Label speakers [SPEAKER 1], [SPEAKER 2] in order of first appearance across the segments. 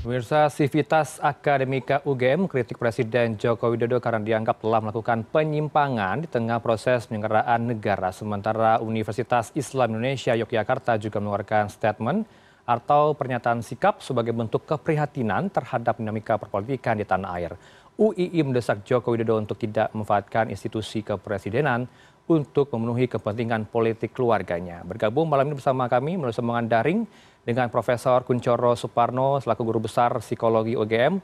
[SPEAKER 1] Pemirsa Sivitas Akademika UGM kritik Presiden Joko Widodo karena dianggap telah melakukan penyimpangan di tengah proses penyelenggaraan negara. Sementara Universitas Islam Indonesia Yogyakarta juga mengeluarkan statement atau pernyataan sikap sebagai bentuk keprihatinan terhadap dinamika perpolitikan di tanah air. UII mendesak Joko Widodo untuk tidak memanfaatkan institusi kepresidenan untuk memenuhi kepentingan politik keluarganya. Bergabung malam ini bersama kami melalui sambungan daring dengan Profesor Kuncoro Suparno selaku Guru Besar Psikologi UGM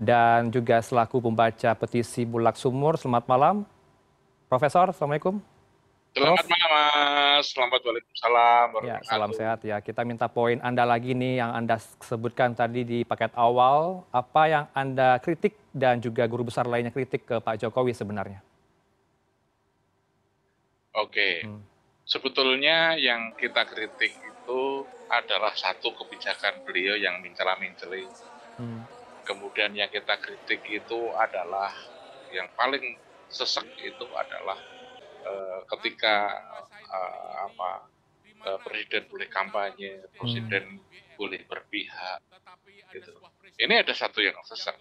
[SPEAKER 1] dan juga selaku pembaca petisi Bulak Sumur. Selamat malam, Profesor. Assalamualaikum.
[SPEAKER 2] Selamat malam Mas, selamat Waalaikumsalam.
[SPEAKER 1] Ya, salam sehat ya. Kita minta poin Anda lagi nih yang Anda sebutkan tadi di paket awal. Apa yang Anda kritik dan juga guru besar lainnya kritik ke Pak Jokowi sebenarnya?
[SPEAKER 2] Oke, hmm. sebetulnya yang kita kritik itu adalah satu kebijakan beliau yang mencela-menceli. Hmm. Kemudian yang kita kritik itu adalah yang paling sesek itu adalah uh, ketika uh, apa uh, presiden boleh kampanye, presiden hmm. boleh berpihak. Gitu. Ini ada satu yang sesek.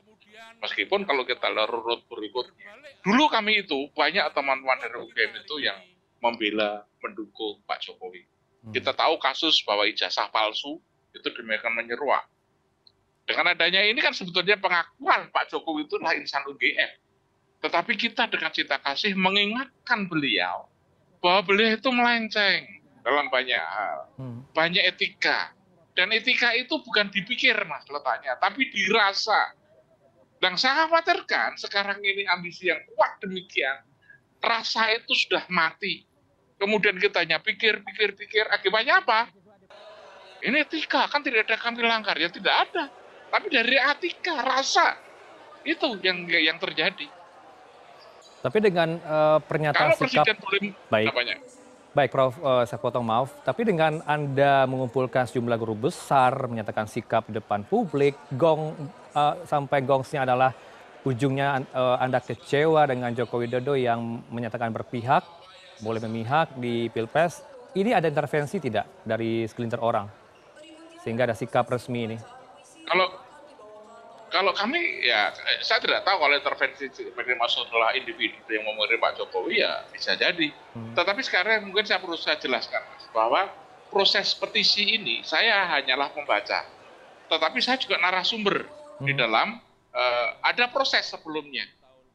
[SPEAKER 2] Meskipun kalau kita lurut berikutnya, dulu kami itu banyak teman-teman dari UGM itu yang membela mendukung Pak Jokowi. Kita tahu kasus bahwa ijazah palsu itu demikian menyeruak. Dengan adanya ini kan sebetulnya pengakuan Pak Jokowi itu adalah insan UGM. Tetapi kita dengan cinta kasih mengingatkan beliau bahwa beliau itu melenceng dalam banyak hal. Hmm. Banyak etika. Dan etika itu bukan dipikir mas letaknya, tapi dirasa. Dan saya khawatirkan sekarang ini ambisi yang kuat demikian, rasa itu sudah mati kemudian kita hanya pikir, pikir, pikir, akibatnya apa? Ini etika, kan tidak ada kami langgar, ya tidak ada. Tapi dari etika, rasa, itu yang yang terjadi.
[SPEAKER 1] Tapi dengan uh, pernyataan Kalau sikap... boleh, baik. Apanya? Baik, Prof. Uh, saya potong maaf. Tapi dengan Anda mengumpulkan sejumlah guru besar, menyatakan sikap di depan publik, gong uh, sampai gongsnya adalah ujungnya uh, Anda kecewa dengan Joko Widodo yang menyatakan berpihak, boleh memihak di pilpres ini ada intervensi tidak dari segelintir orang sehingga ada sikap resmi ini
[SPEAKER 2] kalau kalau kami ya saya tidak tahu kalau intervensi menerima adalah individu yang menerima Pak Jokowi ya bisa jadi. Hmm. Tetapi sekarang mungkin saya perlu saya jelaskan mas, bahwa proses petisi ini saya hanyalah pembaca, tetapi saya juga narasumber hmm. di dalam uh, ada proses sebelumnya.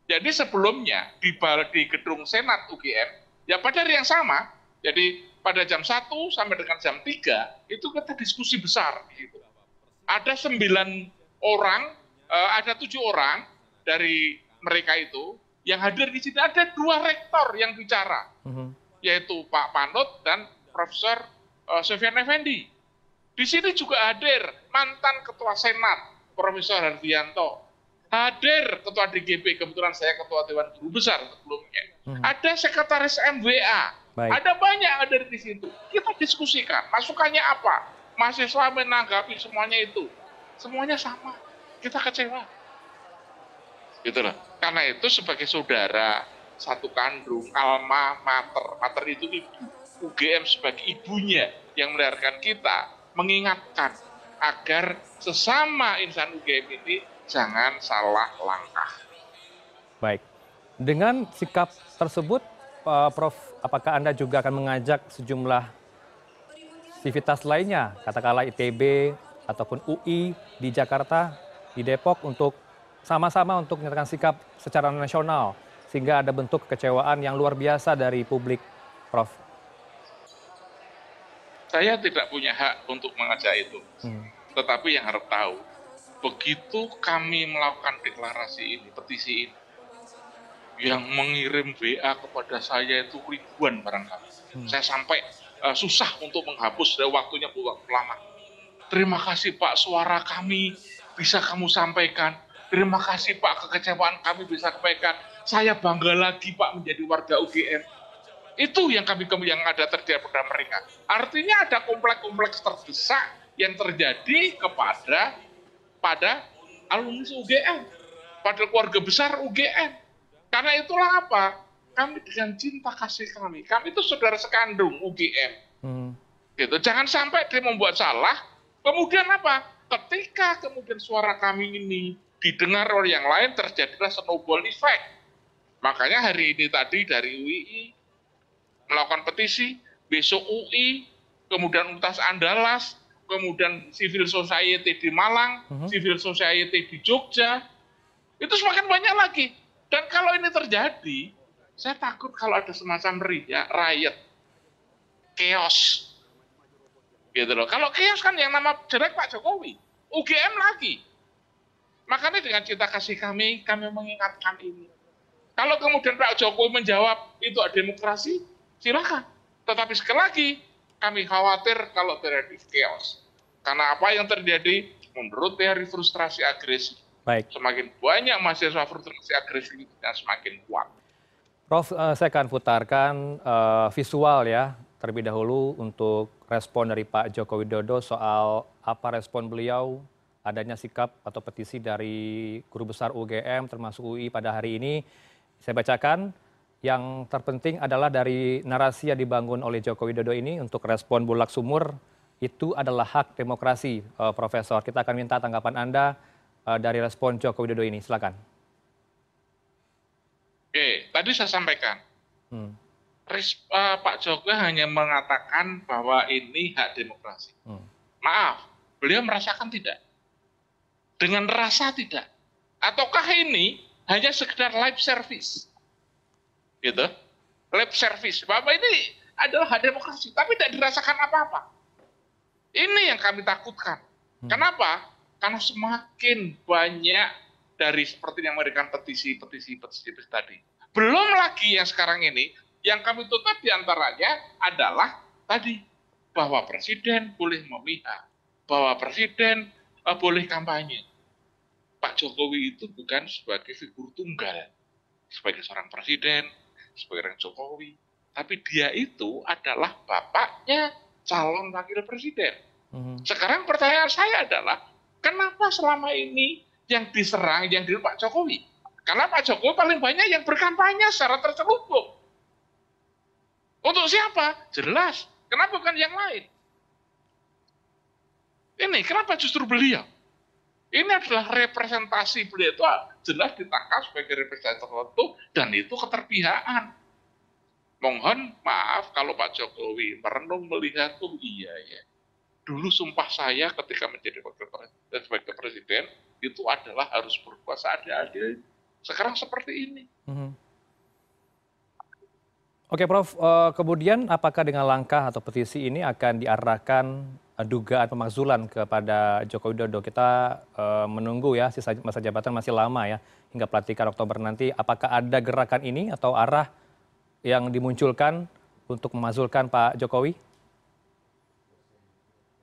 [SPEAKER 2] Jadi sebelumnya di, di gedung Senat UGM Ya pada hari yang sama, jadi pada jam 1 sampai dengan jam 3 itu kita diskusi besar. Gitu. Ada sembilan orang, uh, ada tujuh orang dari mereka itu yang hadir di sini ada dua rektor yang bicara, uh mhm. -huh. yaitu Pak Panut dan Profesor uh, Sofian Effendi. Di sini juga hadir mantan Ketua Senat Profesor Hardianto, hadir Ketua DGP, kebetulan saya Ketua Dewan Guru Besar sebelumnya, Hmm. Ada sekretaris MWA. Baik. Ada banyak ada di situ. Kita diskusikan. Masukannya apa? Mahasiswa menanggapi semuanya itu. Semuanya sama. Kita kecewa. Gitu loh. Karena itu sebagai saudara, satu kandung, alma mater. Mater itu ibu. UGM sebagai ibunya yang melahirkan kita. Mengingatkan agar sesama insan UGM ini jangan salah langkah.
[SPEAKER 1] Baik. Dengan sikap tersebut, Prof, apakah Anda juga akan mengajak sejumlah sivitas lainnya, katakanlah ITB ataupun UI di Jakarta, di Depok untuk sama-sama untuk menyatakan sikap secara nasional sehingga ada bentuk kekecewaan yang luar biasa dari publik, Prof.
[SPEAKER 2] Saya tidak punya hak untuk mengajak itu, hmm. tetapi yang harus tahu, begitu kami melakukan deklarasi ini, petisi ini, yang mengirim WA kepada saya itu ribuan barangkali. Hmm. Saya sampai uh, susah untuk menghapus dari waktunya lama. Terima kasih Pak, suara kami bisa kamu sampaikan. Terima kasih Pak, kekecewaan kami bisa sampaikan. Saya bangga lagi Pak menjadi warga UGM. Itu yang kami yang ada terjadi pada mereka. Artinya ada kompleks-kompleks terdesak yang terjadi kepada pada alumni UGM, pada keluarga besar UGM karena itulah apa? Kami dengan cinta kasih kami. Kami itu saudara sekandung UGM. Hmm. Gitu. Jangan sampai dia membuat salah, kemudian apa? ketika kemudian suara kami ini didengar oleh yang lain terjadilah snowball effect. Makanya hari ini tadi dari UII melakukan petisi, besok UI, kemudian Universitas Andalas, kemudian civil society di Malang, uh-huh. civil society di Jogja, itu semakin banyak lagi. Dan kalau ini terjadi, saya takut kalau ada semacam ya, riot, chaos. Gitu loh. Kalau chaos kan yang nama jelek Pak Jokowi, UGM lagi. Makanya dengan cinta kasih kami, kami mengingatkan ini. Kalau kemudian Pak Jokowi menjawab itu demokrasi, silakan. Tetapi sekali lagi, kami khawatir kalau terjadi chaos. Karena apa yang terjadi menurut teori frustrasi agresi, Baik. Semakin banyak mahasiswa frustrasi agresi semakin kuat.
[SPEAKER 1] Prof, uh, saya akan putarkan uh, visual ya terlebih dahulu untuk respon dari Pak Joko Widodo soal apa respon beliau adanya sikap atau petisi dari guru besar UGM termasuk UI pada hari ini. Saya bacakan yang terpenting adalah dari narasi yang dibangun oleh Joko Widodo ini untuk respon bulak sumur itu adalah hak demokrasi, uh, Profesor. Kita akan minta tanggapan Anda dari respon Joko Widodo ini. Silakan.
[SPEAKER 2] Oke, tadi saya sampaikan. Hmm. Res, uh, Pak Jokowi hanya mengatakan bahwa ini hak demokrasi. Hmm. Maaf, beliau merasakan tidak. Dengan rasa tidak. Ataukah ini hanya sekedar live service? gitu lab service bapak ini adalah hak demokrasi tapi tidak dirasakan apa-apa ini yang kami takutkan hmm. kenapa karena semakin banyak dari seperti yang memberikan petisi petisi petisi, petisi tadi belum lagi yang sekarang ini yang kami tutup di antaranya adalah tadi bahwa presiden boleh memihak bahwa presiden uh, boleh kampanye Pak Jokowi itu bukan sebagai figur tunggal sebagai seorang presiden sebagai Jokowi. Tapi dia itu adalah bapaknya calon wakil presiden. Hmm. Sekarang pertanyaan saya adalah, kenapa selama ini yang diserang, yang di Pak Jokowi? Karena Pak Jokowi paling banyak yang berkampanye secara terselubung. Untuk siapa? Jelas. Kenapa bukan yang lain? Ini kenapa justru beliau? Ini adalah representasi beliau itu jelas ditangkap sebagai representasi tertentu dan itu keterpihakan. Mohon maaf kalau Pak Jokowi merenung melihat oh iya ya. Dulu sumpah saya ketika menjadi wakil presiden sebagai presiden itu adalah harus berkuasa adil-adil. Sekarang seperti ini. Mm -hmm.
[SPEAKER 1] Oke Prof, uh, kemudian apakah dengan langkah atau petisi ini akan diarahkan dugaan pemakzulan kepada Joko Widodo. Kita menunggu ya sisa masa jabatan masih lama ya hingga pelantikan Oktober nanti. Apakah ada gerakan ini atau arah yang dimunculkan untuk memakzulkan Pak Jokowi?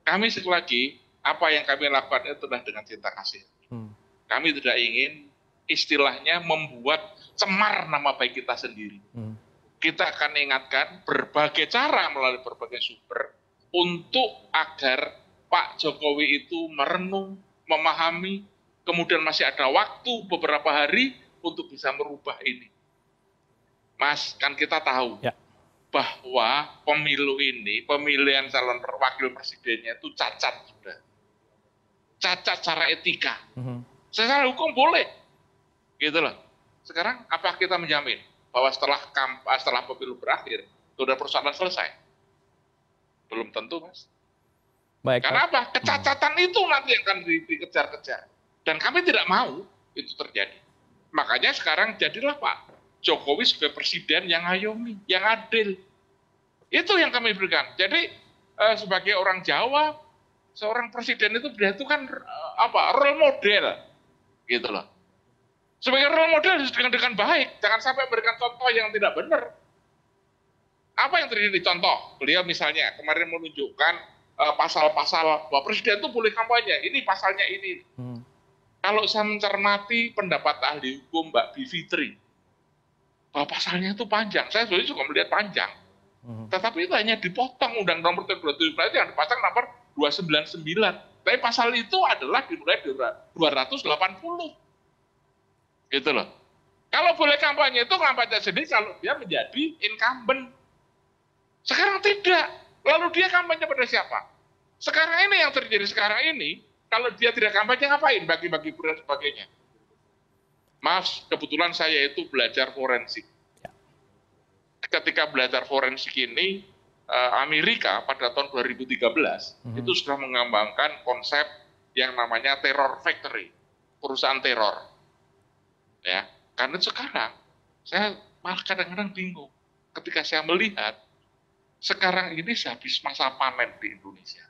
[SPEAKER 2] Kami sekali lagi apa yang kami lakukan itu adalah dengan cinta kasih. Hmm. Kami tidak ingin istilahnya membuat cemar nama baik kita sendiri. Hmm. Kita akan ingatkan berbagai cara melalui berbagai sumber untuk agar Pak Jokowi itu merenung, memahami, kemudian masih ada waktu beberapa hari untuk bisa merubah ini. Mas, kan kita tahu ya. Bahwa pemilu ini, pemilihan calon wakil presidennya itu cacat sudah. Cacat secara etika. Mm -hmm. Secara hukum boleh. Gitu loh. Sekarang apa kita menjamin bahwa setelah setelah pemilu berakhir, sudah persoalan selesai? Belum tentu, Mas. Baik, Karena apa? Kecacatan hmm. itu nanti akan dikejar-kejar. Dan kami tidak mau itu terjadi. Makanya sekarang jadilah Pak Jokowi sebagai presiden yang ayomi, yang adil. Itu yang kami berikan. Jadi eh, sebagai orang Jawa, seorang presiden itu dia itu kan eh, apa? role model. Gitu loh. Sebagai role model dengan dengan baik, jangan sampai memberikan contoh yang tidak benar. Apa yang terjadi contoh? Beliau misalnya kemarin menunjukkan uh, pasal-pasal bahwa presiden itu boleh kampanye. Ini pasalnya ini. Hmm. Kalau saya mencermati pendapat ahli hukum Mbak Bivitri, bahwa pasalnya itu panjang. Saya sebenarnya juga melihat panjang. Hmm. Tetapi itu hanya dipotong undang nomor 27 itu yang dipasang nomor 299. Tapi pasal itu adalah dimulai dari 280. Gitu loh. Kalau boleh kampanye itu kampanye sendiri kalau dia menjadi incumbent sekarang tidak. Lalu dia kampanye pada siapa? Sekarang ini yang terjadi sekarang ini kalau dia tidak kampanye ngapain bagi-bagi beras dan sebagainya. Maaf, kebetulan saya itu belajar forensik.
[SPEAKER 1] Ya.
[SPEAKER 2] Ketika belajar forensik ini, eh, Amerika pada tahun 2013
[SPEAKER 1] Mhm.
[SPEAKER 2] itu sudah mengembangkan konsep yang namanya terror factory, perusahaan teror. Ya, karena sekarang saya malah kadang-kadang bingung ketika saya melihat sekarang ini habis masa panen di Indonesia.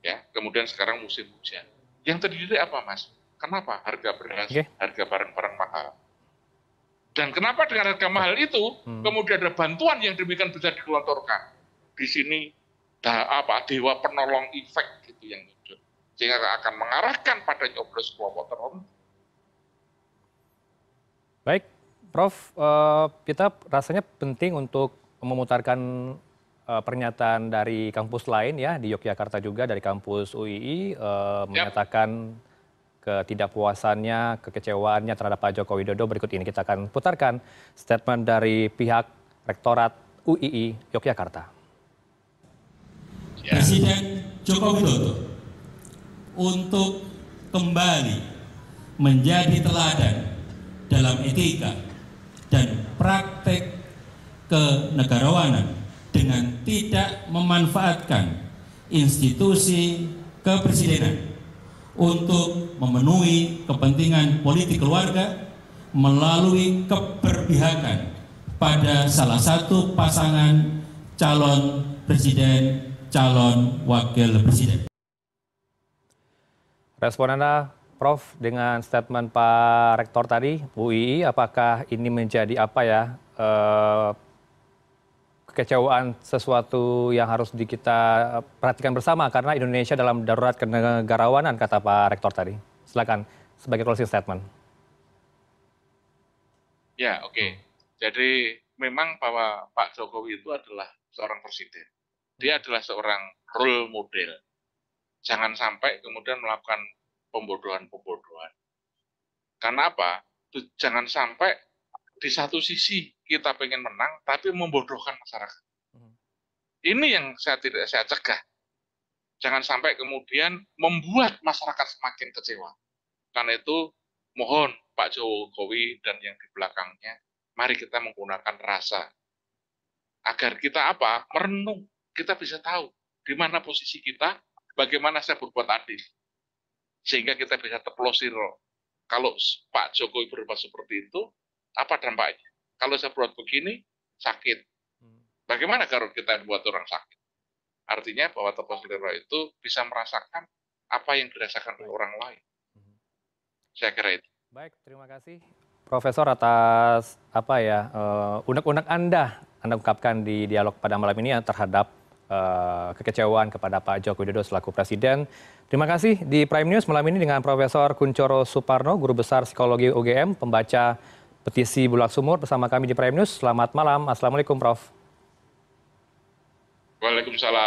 [SPEAKER 2] Ya, kemudian sekarang musim hujan. Yang terjadi apa, Mas? Kenapa harga beras,
[SPEAKER 1] Oke.
[SPEAKER 2] harga barang-barang mahal? Dan kenapa dengan harga mahal itu
[SPEAKER 1] Hmm.
[SPEAKER 2] kemudian ada bantuan yang demikian besar digelontorkan? Di sini da, apa dewa penolong efek gitu yang muncul, sehingga akan mengarahkan pada nyoblos kelompok tertentu.
[SPEAKER 1] Baik, Prof, eh, kita rasanya penting untuk memutarkan eh, pernyataan dari kampus lain ya di Yogyakarta juga dari kampus UII eh, menyatakan ketidakpuasannya, kekecewaannya terhadap Pak Joko Widodo. Berikut ini kita akan putarkan statement dari pihak Rektorat UII Yogyakarta.
[SPEAKER 2] Ya.
[SPEAKER 3] Presiden Joko Widodo untuk kembali menjadi teladan dalam etika dan praktek kenegarawanan dengan tidak memanfaatkan institusi kepresidenan untuk memenuhi kepentingan politik keluarga melalui keberpihakan pada salah satu pasangan calon presiden, calon wakil presiden.
[SPEAKER 1] Respon Anda, Prof, dengan statement Pak Rektor tadi, UII, apakah ini menjadi apa ya, eh, kekecewaan sesuatu yang harus di kita perhatikan bersama karena Indonesia dalam darurat kenegarawanan, kata Pak Rektor tadi. Silakan, sebagai closing statement.
[SPEAKER 2] Ya, oke. Jadi memang bahwa Pak Jokowi itu adalah seorang presiden. Dia adalah seorang role model. Jangan sampai kemudian melakukan pembodohan-pembodohan. Karena apa? Jangan sampai di satu sisi kita pengen menang, tapi membodohkan masyarakat.
[SPEAKER 1] Hmm.
[SPEAKER 2] Ini yang saya tidak saya cegah. Jangan sampai kemudian membuat masyarakat semakin kecewa. Karena itu mohon Pak Jokowi dan yang di belakangnya, mari kita menggunakan rasa. Agar kita apa? Merenung. Kita bisa tahu di mana posisi kita, bagaimana saya berbuat adil. Sehingga kita bisa teplosir. Kalau Pak Jokowi berbuat seperti itu, apa dampaknya? Kalau saya berbuat begini, sakit. Bagaimana kalau kita buat orang sakit? Artinya bahwa teplosir itu bisa merasakan apa yang dirasakan oleh orang lain. Saya kira itu.
[SPEAKER 1] Baik, terima kasih Profesor atas apa ya eh, unek-unek Anda Anda ungkapkan di dialog pada malam ini ya, terhadap eh, kekecewaan kepada Pak Joko Widodo selaku Presiden. Terima kasih di Prime News malam ini dengan Profesor Kuncoro Suparno, Guru Besar Psikologi UGM, pembaca petisi Bulak Sumur bersama kami di Prime News. Selamat malam, Assalamualaikum Prof.
[SPEAKER 2] Waalaikumsalam.